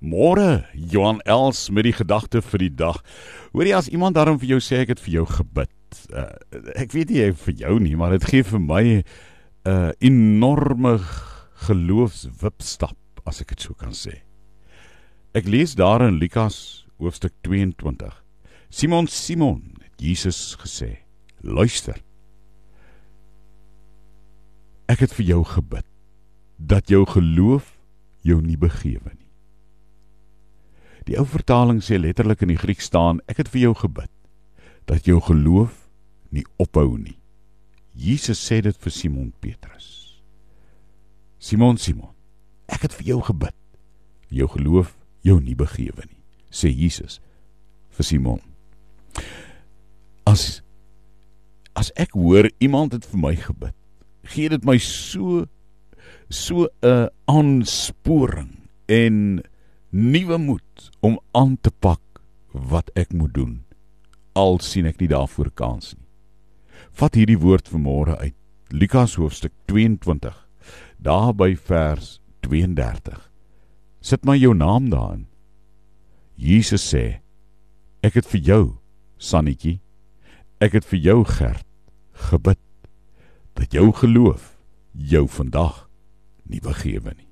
Môre, Johan Els met die gedagte vir die dag. Hoorie as iemand daarom vir jou sê ek het vir jou gebid. Uh, ek weet nie vir jou nie, maar dit gee vir my 'n uh, enorme geloofswipstap as ek dit so kan sê. Ek lees daar in Lukas hoofstuk 22. Simon Simon het Jesus gesê: "Luister. Ek het vir jou gebid dat jou geloof jou nie begewe nie." Die ou vertaling sê letterlik in die Grieks staan: Ek het vir jou gebid dat jou geloof nie ophou nie. Jesus sê dit vir Simon Petrus. Simon Simon, ek het vir jou gebid. Jou geloof jou nie begewe nie, sê Jesus vir Simon. As as ek hoor iemand het vir my gebid, gee dit my so so 'n aansporing en nuwe moed om aan te pak wat ek moet doen al sien ek nie daarvoor kans nie. Vat hierdie woord vanmôre uit Lukas hoofstuk 22 daar by vers 32. Sit maar jou naam daarin. Jesus sê ek het vir jou Sannetjie ek het vir jou Gert gebid dat jou geloof jou vandag nie begewe nie.